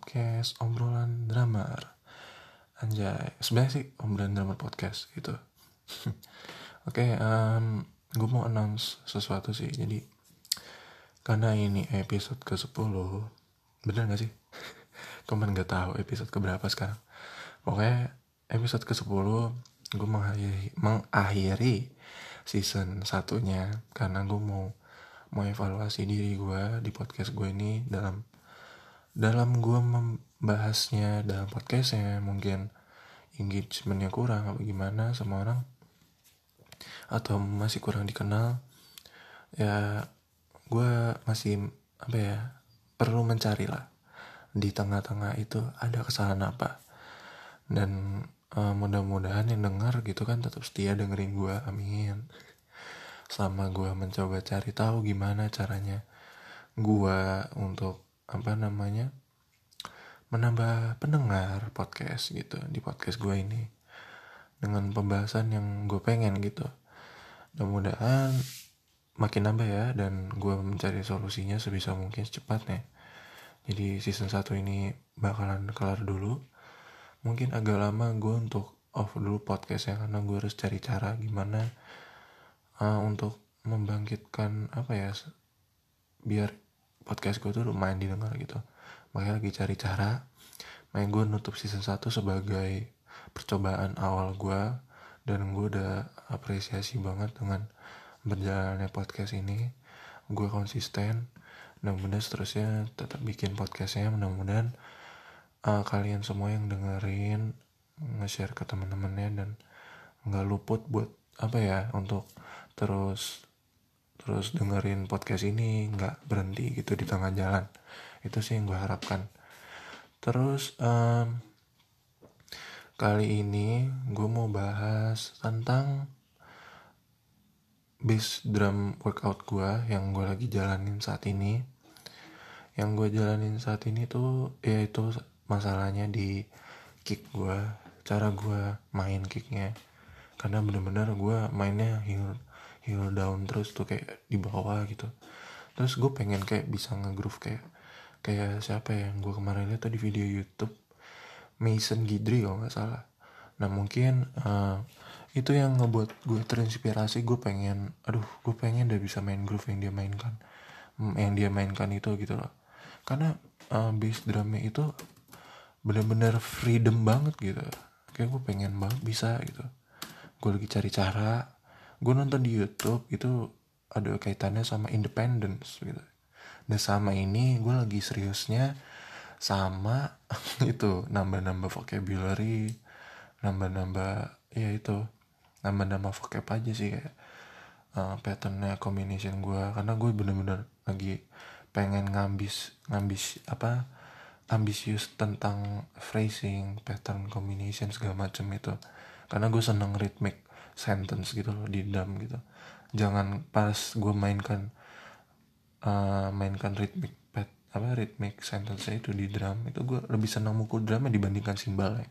ke podcast obrolan drummer. Anjay, sebenarnya sih obrolan drummer podcast gitu. Oke, okay, um, gue mau announce sesuatu sih. Jadi, karena ini episode ke-10 Bener gak sih? Cuman gak tahu episode keberapa sekarang. Pokoknya episode ke-10 gue mengakhiri, mengakhiri season satunya Karena gue mau mau evaluasi diri gue di podcast gue ini dalam dalam gue membahasnya dalam podcastnya mungkin engagementnya kurang apa gimana sama orang atau masih kurang dikenal ya gue masih apa ya perlu mencari lah di tengah-tengah itu ada kesalahan apa. Dan uh, mudah-mudahan yang dengar gitu kan tetap setia dengerin gue amin. Selama gue mencoba cari tahu gimana caranya gue untuk apa namanya menambah pendengar podcast gitu di podcast gue ini. Dengan pembahasan yang gue pengen gitu. Mudah-mudahan makin nambah ya dan gue mencari solusinya sebisa mungkin secepatnya. Jadi season 1 ini bakalan kelar dulu. Mungkin agak lama gue untuk off dulu podcast ya karena gue harus cari cara gimana uh, untuk membangkitkan apa ya biar podcast gue tuh lumayan didengar gitu. Makanya lagi cari cara main gue nutup season 1 sebagai percobaan awal gue dan gue udah apresiasi banget dengan berjalannya podcast ini. Gue konsisten mudah-mudahan seterusnya tetap bikin podcastnya mudah-mudahan uh, kalian semua yang dengerin nge-share ke teman-temannya dan nggak luput buat apa ya untuk terus terus dengerin podcast ini nggak berhenti gitu di tengah jalan. Itu sih yang gue harapkan. Terus um, kali ini gue mau bahas tentang bass drum workout gue yang gue lagi jalanin saat ini. Yang gue jalanin saat ini tuh ya itu masalahnya di kick gue cara gue main kicknya. Karena bener-bener gue mainnya heel heel down terus tuh kayak di bawah gitu. Terus gue pengen kayak bisa ngegroove kayak kayak siapa ya yang gue kemarin lihat tuh di video YouTube? Mason Gidry kalau nggak salah. Nah mungkin uh, itu yang ngebuat gue terinspirasi. Gue pengen aduh gue pengen udah bisa main groove yang dia mainkan. Yang dia mainkan itu gitu loh. Karena uh, bass drumnya itu bener-bener freedom banget gitu. Kayak gue pengen banget bisa gitu. Gue lagi cari cara gue nonton di YouTube itu ada kaitannya sama independence gitu. Dan sama ini gue lagi seriusnya sama itu nambah-nambah vocabulary nambah-nambah ya itu nambah-nambah vocab aja sih kayak uh, patternnya combination gue karena gue bener-bener lagi pengen ngambis ngambis apa ambisius tentang phrasing pattern combination segala macam itu. Karena gue seneng rhythmic sentence gitu loh di drum gitu. Jangan pas gue mainkan uh, mainkan rhythmic pad apa rhythmic sentence itu di drum itu gue lebih senang mukul drumnya dibandingkan simbalnya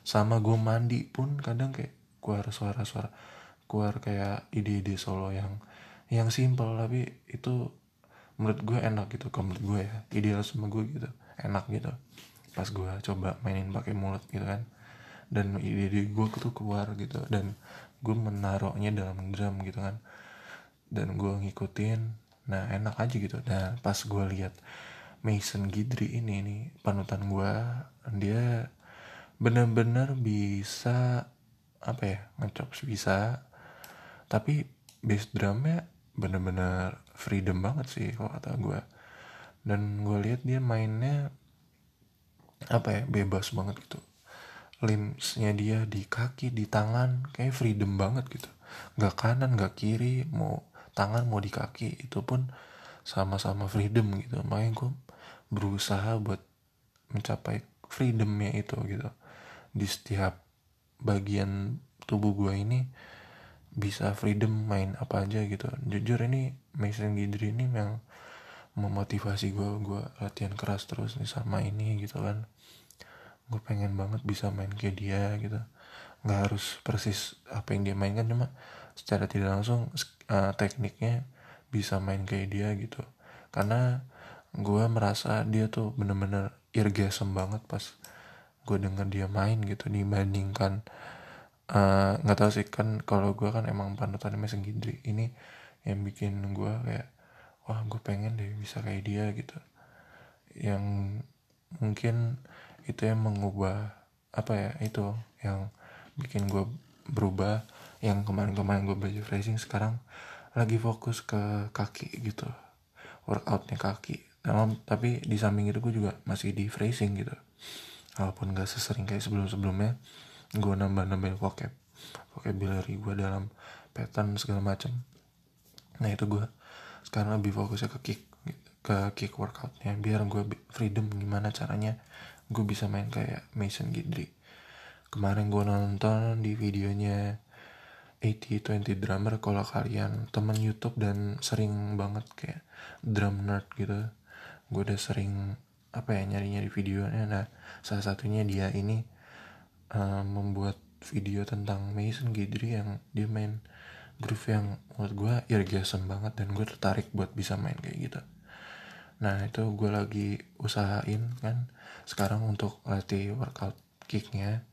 sama gue mandi pun kadang kayak keluar suara-suara keluar kayak ide-ide solo yang yang simple tapi itu menurut gue enak gitu kalau menurut gue ya. Ideal sama gue gitu enak gitu. Pas gue coba mainin pakai mulut gitu kan. Dan ide-ide gue tuh keluar gitu dan gue menaruhnya dalam drum gitu kan. Dan gue ngikutin nah enak aja gitu. Nah pas gue lihat Mason Gidry ini nih panutan gue dia bener-bener bisa apa ya ngecop bisa. Tapi bass drumnya bener-bener freedom banget sih kalau kata gue. Dan gue lihat dia mainnya apa ya bebas banget gitu limbsnya dia di kaki di tangan kayak freedom banget gitu. Nggak kanan nggak kiri mau tangan mau di kaki itu pun sama-sama freedom gitu. Makanya gue berusaha buat mencapai freedomnya itu gitu. Di setiap bagian tubuh gue ini bisa freedom main apa aja gitu. Jujur ini Mason Gidry ini yang memotivasi gue gue latihan keras terus nih sama ini gitu kan gue pengen banget bisa main kayak dia gitu. Nggak harus persis apa yang dia mainkan cuma secara tidak langsung uh, tekniknya bisa main kayak dia gitu. Karena gue merasa dia tuh bener-bener irgasm banget pas gue denger dia main gitu dibandingkan eh, nggak uh, tahu sih kan kalau gue kan emang panutan Mason Gidry ini yang bikin gue kayak wah gue pengen deh bisa kayak dia gitu. Yang mungkin itu yang mengubah apa ya itu yang bikin gue berubah yang kemarin-kemarin gue belajar phrasing sekarang lagi fokus ke kaki gitu workoutnya kaki. Nah, tapi di samping itu gue juga masih di phrasing gitu. Walaupun gak sesering kayak sebelum-sebelumnya gue nambah-nambahin vocab vocabulary gue dalam pattern segala macam. Nah itu gue sekarang lebih fokusnya ke kick ke kick workoutnya biar gue freedom gimana caranya gue bisa main kayak Mason Gidry kemarin gue nonton di videonya 80-20 drummer kalau kalian temen YouTube dan sering banget kayak drum nerd gitu gue udah sering apa ya nyari-nyari videonya. Nah salah satunya dia ini uh, membuat video tentang Mason Gidry yang dia main groove yang menurut gue irrigation banget dan gue tertarik buat bisa main kayak gitu nah itu gue lagi usahain kan sekarang untuk latih workout kicknya.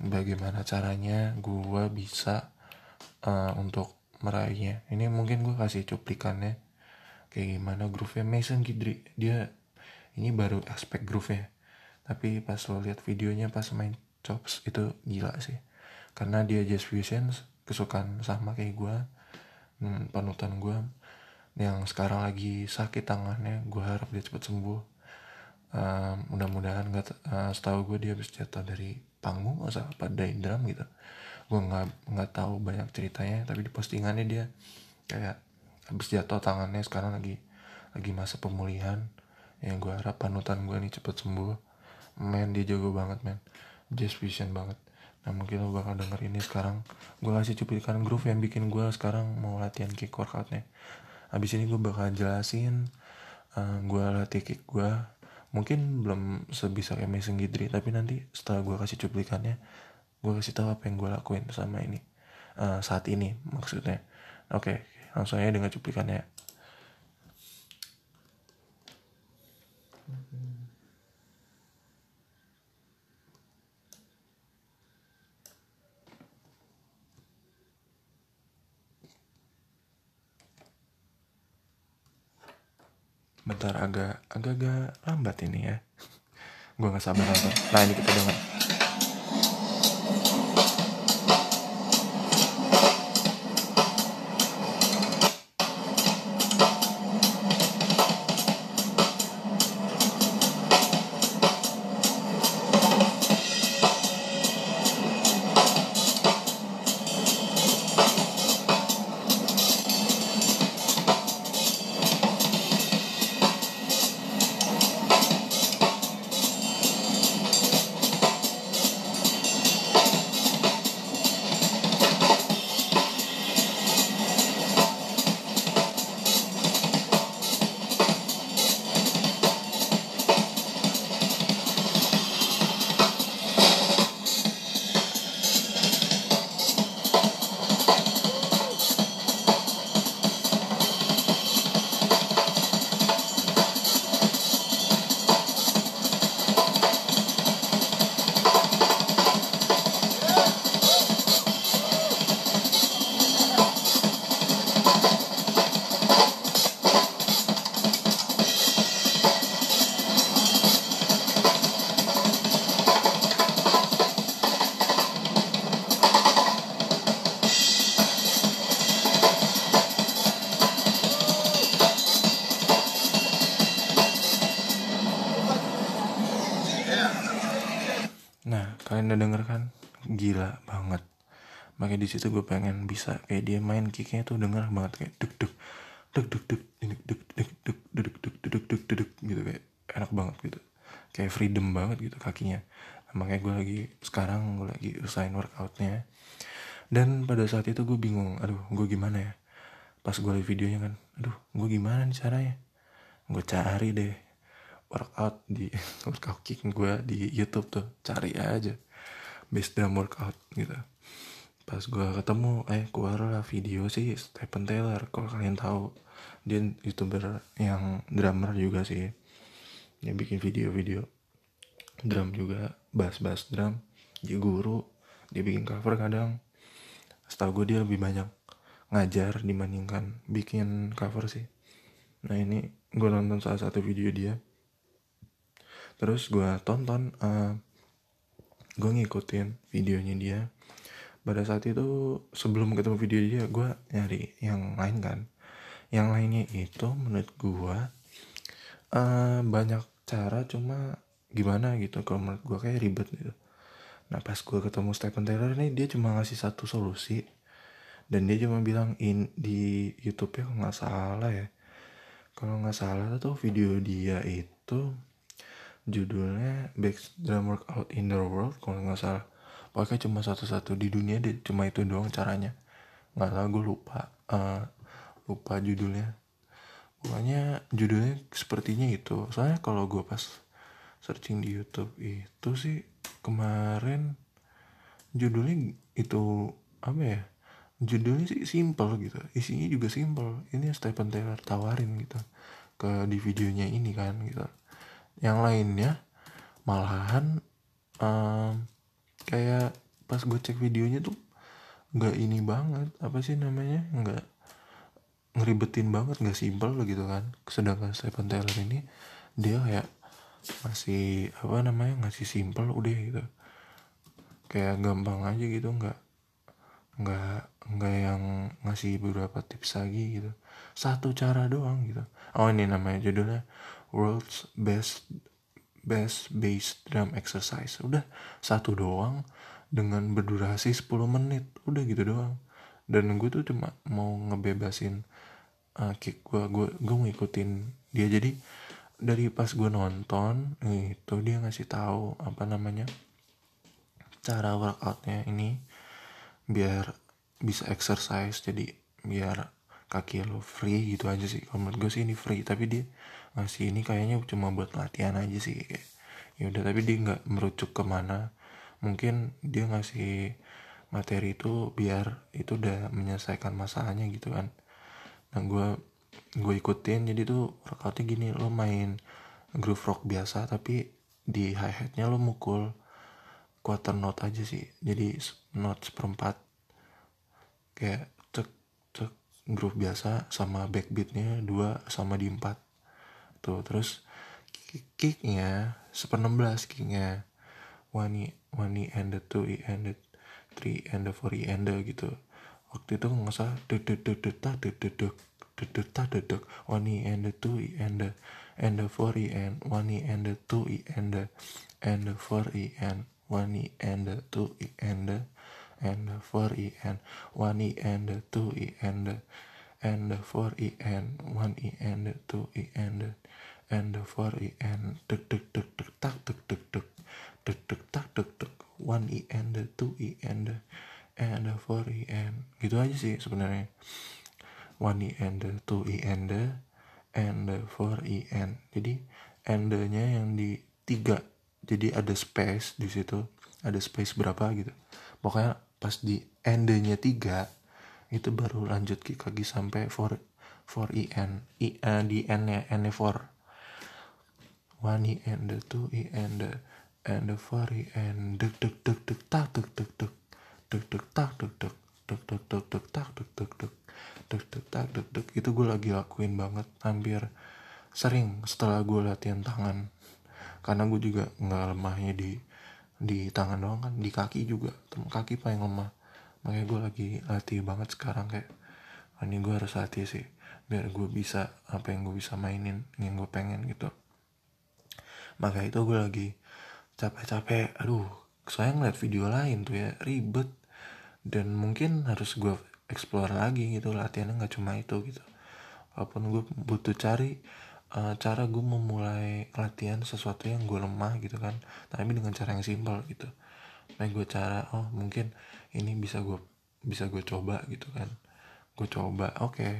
Bagaimana caranya gue bisa uh, untuk meraihnya. Ini mungkin gue kasih cuplikannya. Kayak gimana groove-nya. Mason Gidry dia ini baru aspek groove-nya. Tapi pas lo lihat videonya pas main chops itu gila sih. Karena dia jazz fusion kesukaan sama kayak gue hmm, panutan gue yang sekarang lagi sakit tangannya gue harap dia cepat sembuh. Uh, mudah-mudahan nggak uh, setahu gue dia habis jatuh dari panggung atau apa dari drum gitu. Gue nggak nggak tahu banyak ceritanya tapi di postingannya dia kayak habis jatuh tangannya sekarang lagi lagi masa pemulihan. Yang gue harap panutan gue nih cepet sembuh. Men dia jago banget men. Jazz vision banget. Nah mungkin lo bakal denger ini sekarang. Gue kasih cuplikan groove yang bikin gue sekarang mau latihan kick workoutnya abis ini gue bakal jelasin uh, eh, gue latih kick gue mungkin belum sebisa kayak Mason Gidry tapi nanti setelah gue kasih cuplikannya gue kasih tahu apa yang gue lakuin sama ini. Uh, saat ini maksudnya. Oke okay, langsung aja dengan cuplikannya bentar agak agak agak lambat ini ya. Gue nggak sabar nonton. Nah ini kita dengar banget makanya di situ gue pengen bisa kayak dia main kicknya tuh denger banget kayak duk duk duk duk duk duk duk duk duk duk duk duk duk duk gitu kayak enak banget gitu kayak freedom banget gitu kakinya makanya gue lagi sekarang gue lagi usahain workoutnya dan pada saat itu gue bingung aduh gue gimana ya pas gue liat videonya kan aduh gue gimana nih caranya gue cari deh workout di workout kick gue di YouTube tuh cari aja drum workout gitu. Pas gue ketemu eh keluar lah video sih Stephen Taylor kalau kalian tahu. Dia youtuber yang drummer juga sih. Dia bikin video-video drum juga bass-bass drum. Dia guru dia bikin cover kadang. Setahu gue dia lebih banyak ngajar dibandingkan bikin cover sih. Nah ini gue nonton salah satu video dia. Terus gue tonton uh, gue ngikutin videonya dia. Pada saat itu sebelum ketemu video dia gue nyari yang lain kan. Yang lainnya itu menurut gue uh, banyak cara cuma gimana gitu. Kalau menurut gue kayak ribet gitu. Nah pas gue ketemu Stephen Taylor ini dia cuma ngasih satu solusi. Dan dia cuma bilang in di YouTube ya kalau nggak salah ya? Kalau nggak salah tuh video dia itu judulnya Drum Workout in the World kalau nggak salah. Pokoknya cuma satu-satu di dunia dia cuma itu doang caranya. Nggak tahu gue lupa uh, lupa judulnya. Pokoknya judulnya sepertinya itu. Soalnya kalau gue pas searching di YouTube itu sih kemarin judulnya itu apa ya judulnya sih simple gitu. Isinya juga simple. Ini Stephen Taylor tawarin gitu ke di videonya ini kan gitu yang lainnya malahan um, kayak pas gue cek videonya tuh nggak ini banget apa sih namanya nggak ngeribetin banget nggak simple gitu kan. Sedangkan Stephen Taylor ini dia kayak masih apa namanya ngasih simple udah gitu. Kayak gampang aja gitu nggak nggak nggak yang ngasih beberapa tips lagi gitu. Satu cara doang gitu. Oh ini namanya judulnya world's best best bass drum exercise. Udah satu doang dengan berdurasi 10 menit. Udah gitu doang. Dan gue tuh cuma mau ngebebasin uh, kick gue gue gue ngikutin dia. Jadi dari pas gue nonton itu dia ngasih tahu apa namanya cara workoutnya ini biar bisa exercise. Jadi biar kaki lo free gitu aja sih. Kalau menurut gue sih ini free. Tapi dia ngasih ini kayaknya cuma buat latihan aja sih ya udah tapi dia nggak merucuk ke mana. Mungkin dia ngasih materi itu biar itu udah menyelesaikan masalahnya gitu kan. Nah gue gue ikutin. Jadi tuh workoutnya gini lo main groove rock biasa tapi di hi hatnya lo mukul quarter note aja sih. Jadi note seperempat. Kayak cek cek groove biasa sama backbeatnya dua sama di empat tuh terus kicknya seper belas kicknya one e one e and the two e and the three and the four e the gitu waktu itu nggak salah deg deg deg deg dedek tak dedek one e and the two e and the and the four e and one e and the two e and the and the four e and one e and the two e and the and the four e and one e the two e the and the four e and one e and the two e and the and the four e and dek dek dek dek tak dek dek dek dek dek tak dek dek one e and the two e and the and the four e and gitu aja sih sebenarnya. One e and the two e and the and the four e and jadi and nya yang di tiga. Jadi ada space di situ ada space berapa gitu. Pokoknya pas di end nya tiga itu baru lanjut kick lagi sampai four four e n. I uh, di n nya n nya four one e and the two e and the and the four e and dek dek dek dek tak dek dek dek. Dek dek tak dek dek. Dek dek dek dek tak dek dek dek. Deg deg tak deg deg itu gue lagi lakuin banget hampir sering setelah gue latihan tangan. Karena gue juga nggak lemahnya di di tangan doang kan di kaki juga. Kaki paling lemah makanya gue lagi latih banget sekarang kayak ah, ini gue harus latih sih biar gue bisa apa yang gue bisa mainin yang gue pengen gitu. Maka itu gue lagi capek-capek aduh saya ngeliat video lain tuh ya ribet. Dan mungkin harus gue explore lagi gitu latihannya nggak cuma itu gitu. Walaupun gue butuh cari uh, cara gue memulai latihan sesuatu yang gue lemah gitu kan tapi dengan cara yang simpel gitu. Nah gue cara oh mungkin ini bisa gue bisa gue coba gitu kan. Gue coba oke. Okay.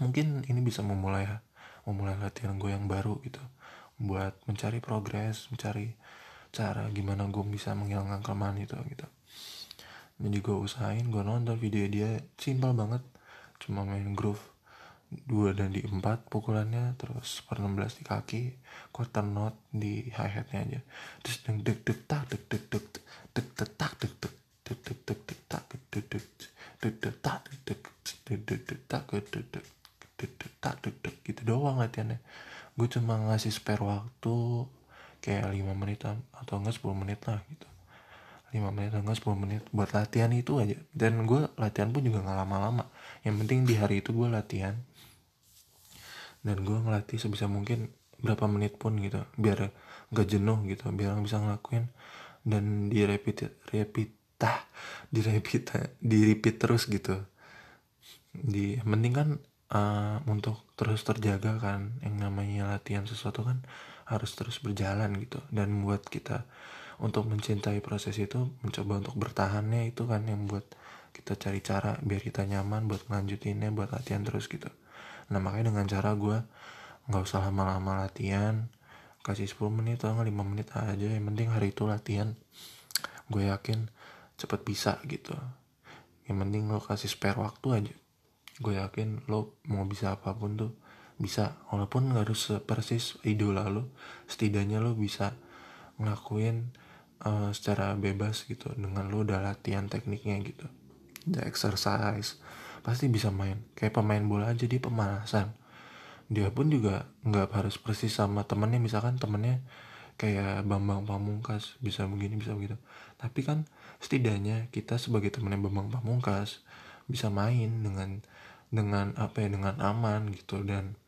mungkin ini bisa memulai memulai latihan gue yang baru gitu. Buat mencari progres mencari cara gimana gue bisa menghilangkan kelemahan itu gitu. Jadi gue usahain gue nonton video dia simpel banget. Cuma main groove dua dan di empat pukulannya terus per 16 di kaki quarter note di hi hatnya aja. Terus deg deg deg tak deg deg deg deg tak deg deg gitu doang latihannya. Gue cuma ngasih spare waktu kayak 5 menit atau enggak 10 menit lah gitu. 5 menit enggak 10 menit buat latihan itu aja. Dan gue latihan pun juga nggak lama-lama. Yang penting di hari itu gue latihan. Dan gue ngelatih sebisa mungkin berapa menit pun gitu biar gak jenuh gitu biar bisa ngelakuin. Dan di repeat repeat tah di repeat di repeat terus gitu. Di penting kan uh, untuk terus terjaga kan yang namanya latihan sesuatu kan harus terus berjalan gitu. Dan buat kita untuk mencintai proses itu mencoba untuk bertahannya itu kan yang buat kita cari cara biar kita nyaman buat ngelanjutinnya buat latihan terus gitu. Nah makanya dengan cara gue nggak usah lama-lama latihan. Kasih 10 menit atau 5 menit aja. Yang penting hari itu latihan. Gue yakin cepet bisa gitu. Yang penting lo kasih spare waktu aja. Gue yakin lo mau bisa apa pun tuh bisa. Walaupun nggak harus persis idola lo setidaknya lo bisa ngelakuin uh, secara bebas gitu dengan lo udah latihan tekniknya gitu. Udah exercise pasti bisa main. Kayak pemain bola aja dia pemanasan. Dia pun juga nggak harus persis sama temennya. Misalkan temennya kayak Bambang Pamungkas bisa begini bisa begitu. Tapi kan setidaknya kita sebagai temennya Bambang Pamungkas bisa main dengan dengan apa ya dengan aman gitu. Dan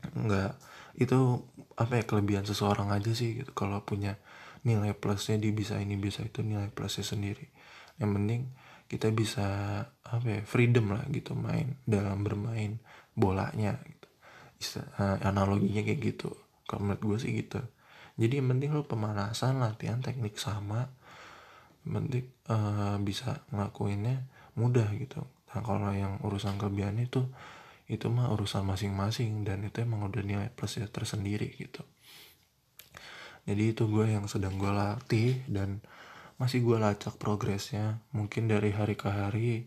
nggak itu apa ya kelebihan seseorang aja sih gitu. Kalau punya nilai plusnya dia bisa ini bisa itu nilai plusnya sendiri. Yang penting kita bisa apa ya freedom lah gitu main dalam bermain bolanya gitu. Istilah, analoginya kayak gitu. Kalau menurut gue sih gitu. Jadi yang penting lo pemanasan latihan teknik sama penting uh, bisa ngelakuinnya mudah gitu. Nah kalau yang urusan kelebihan itu itu mah urusan masing-masing dan itu emang udah nilai plusnya tersendiri gitu. Jadi itu gue yang sedang gue latih dan masih gue lacak progresnya. Mungkin dari hari ke hari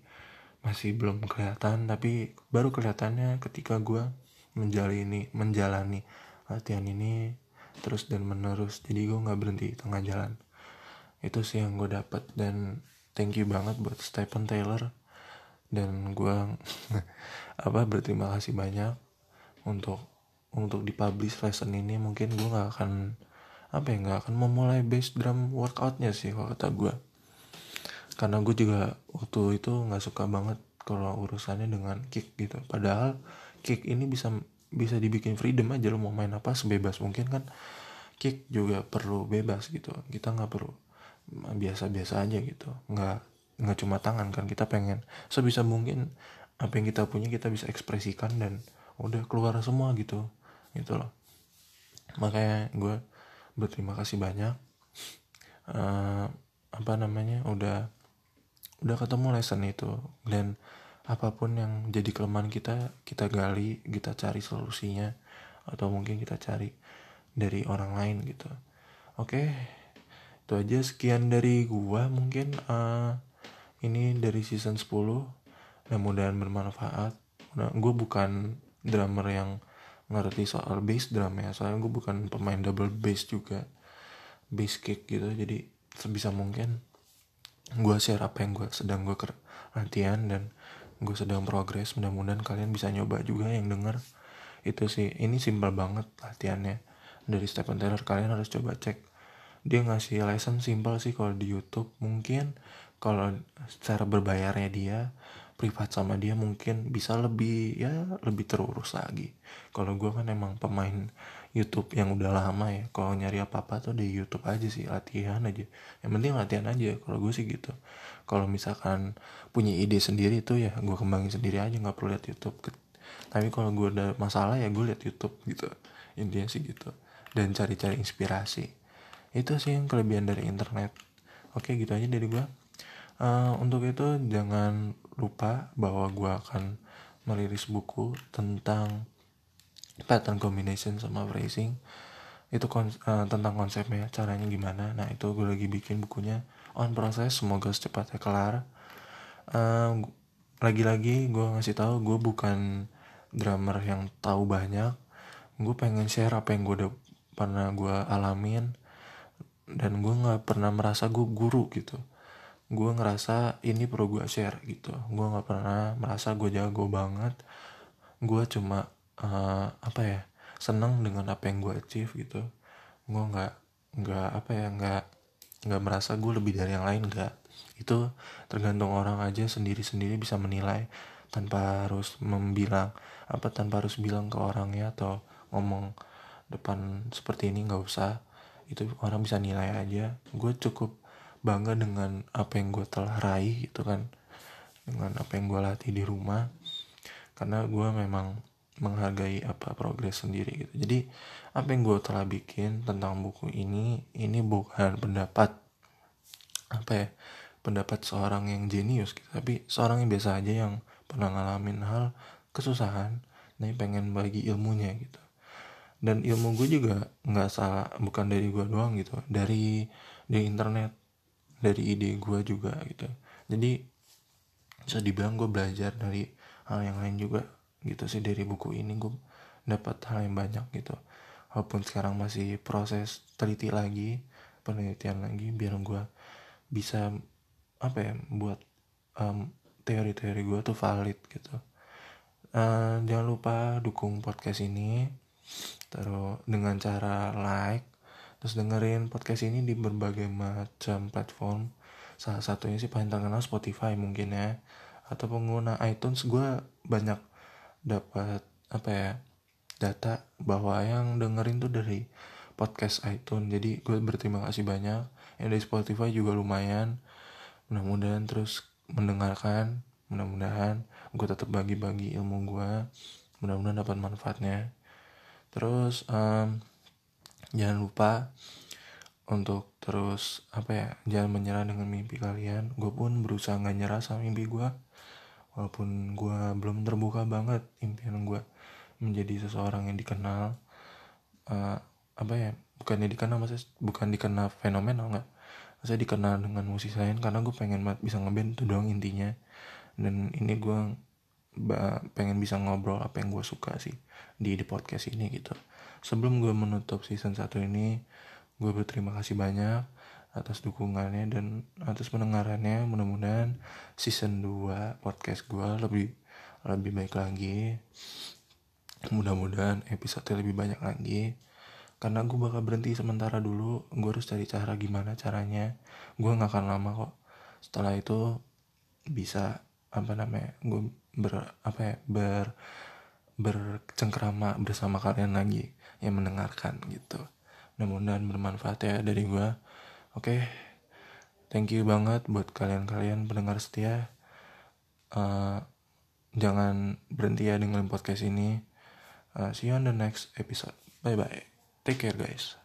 masih belum kelihatan tapi baru kelihatannya ketika gue menjalani menjalani latihan ini terus dan menerus. Jadi gue nggak berhenti tengah jalan itu sih yang gue dapat dan thank you banget buat Stephen Taylor. Dan gue apa berterima kasih banyak untuk untuk dipublish lesson ini. Mungkin gue nggak akan apa ya nggak akan memulai base drum workoutnya sih kalau kata gue karena gue juga waktu itu nggak suka banget kalau urusannya dengan kick gitu. Padahal kick ini bisa bisa dibikin freedom aja lo mau main apa sebebas mungkin kan. Kick juga perlu bebas gitu. Kita nggak perlu biasa-biasa aja gitu. Nggak nggak cuma tangan kan kita pengen sebisa mungkin apa yang kita punya kita bisa ekspresikan dan udah keluar semua gitu gitu loh. Makanya gue berterima kasih banyak. Uh, apa namanya udah udah ketemu lesson itu. Dan apa pun yang jadi kelemahan kita kita gali kita cari solusinya atau mungkin kita cari dari orang lain gitu. Oke itu aja sekian dari gua mungkin uh, ini dari season 10 mudah-mudahan bermanfaat. Nah, gue bukan drummer yang ngerti soal bass drum ya. Soalnya gue bukan pemain double bass juga. Bass kick gitu. Jadi sebisa mungkin gue share apa yang gue sedang gue latihan dan gue sedang progres. Mudah-mudahan kalian bisa nyoba juga yang denger. Itu sih. Ini simpel banget latihannya. Dari Stephen Taylor kalian harus coba cek dia ngasih lesson simpel sih kalau di YouTube. Mungkin kalau secara berbayarnya dia privat sama dia mungkin bisa lebih ya lebih terurus lagi. Kalau gue kan emang pemain YouTube yang udah lama ya. Kalau nyari apa apa tuh di YouTube aja sih latihan aja. Yang penting latihan aja kalau gue sih gitu. Kalau misalkan punya ide sendiri tuh ya gue kembangin sendiri aja nggak perlu lihat YouTube. Tapi kalau gue ada masalah ya gue lihat YouTube gitu. Intinya sih gitu. Dan cari-cari inspirasi itu sih yang kelebihan dari internet. Oke gitu aja dari gue uh, untuk itu jangan lupa bahwa gue akan merilis buku tentang pattern combination sama phrasing. Itu kon uh, tentang konsepnya caranya gimana. Nah itu gue lagi bikin bukunya on proses semoga secepatnya kelar. Lagi lagi-lagi gue ngasih tahu gue bukan drummer yang tahu banyak. Gue pengen share apa yang gue udah pernah gue alamin dan gue nggak pernah merasa gue guru gitu. Gue ngerasa ini perlu gue share gitu. Gue nggak pernah merasa gue jago banget. Gue cuma uh, apa ya seneng dengan apa yang gue achieve gitu. Gue nggak nggak apa ya nggak nggak merasa gue lebih dari yang lain nggak. Itu tergantung orang aja sendiri sendiri bisa menilai tanpa harus membilang apa tanpa harus bilang ke orangnya atau ngomong depan seperti ini nggak usah itu orang bisa nilai aja. Gue cukup bangga dengan apa yang gue telah raih itu kan. Dengan apa yang gue latih di rumah. Karena gue memang menghargai apa progres sendiri gitu. Jadi apa yang gue telah bikin tentang buku ini ini bukan pendapat apa ya pendapat seorang yang jenius gitu. Tapi seorang yang biasa aja yang pernah ngalamin hal kesusahan tapi pengen bagi ilmunya gitu dan ilmu gue juga nggak salah bukan dari gue doang gitu dari dari internet dari ide gue juga gitu. Jadi bisa dibilang gue belajar dari hal yang lain juga gitu sih dari buku ini gue dapat hal yang banyak gitu. Walaupun sekarang masih proses teliti lagi penelitian lagi biar gue bisa apa ya buat um, teori-teori gue tuh valid gitu. Uh, jangan lupa dukung podcast ini terus dengan cara like terus dengerin podcast ini di berbagai macam platform. Salah satunya sih paling terkenal Spotify mungkin ya. Atau pengguna iTunes. Gue banyak dapat apa ya data bahwa yang dengerin tuh dari podcast iTunes. Jadi gue berterima kasih banyak. Yang dari Spotify juga lumayan. Mudah-mudahan terus mendengarkan. Mudah-mudahan gue tetap bagi-bagi ilmu gue mudah-mudahan dapat manfaatnya terus um, jangan lupa untuk terus apa ya jangan menyerah dengan mimpi kalian. Gue pun berusaha nggak nyerah sama mimpi gue walaupun gue belum terbuka banget impian gue menjadi seseorang yang dikenal. Uh, apa ya bukannya dikenal maksudnya bukan dikenal fenomenal nggak? Saya dikenal dengan musisi lain karena gue pengen banget bisa ngeband itu doang intinya. Dan ini gue pengen bisa ngobrol apa yang gue suka sih di di podcast ini gitu. Sebelum gue menutup season 1 ini gue berterima kasih banyak atas dukungannya dan atas pendengarannya. Mudah-mudahan season 2 podcast gue lebih lebih baik lagi. Mudah-mudahan episode lebih banyak lagi. Karena gue bakal berhenti sementara dulu. Gue harus cari cara gimana caranya. Gue nggak akan lama kok. Setelah itu bisa apa namanya gue ber apa ya ber bercengkrama bersama kalian lagi yang mendengarkan gitu. Mudah-mudahan bermanfaat ya dari gue oke okay. thank you banget buat kalian-kalian pendengar setia. Uh, jangan berhenti ya dengan podcast ini. Uh, see you on the next episode. Bye bye take care guys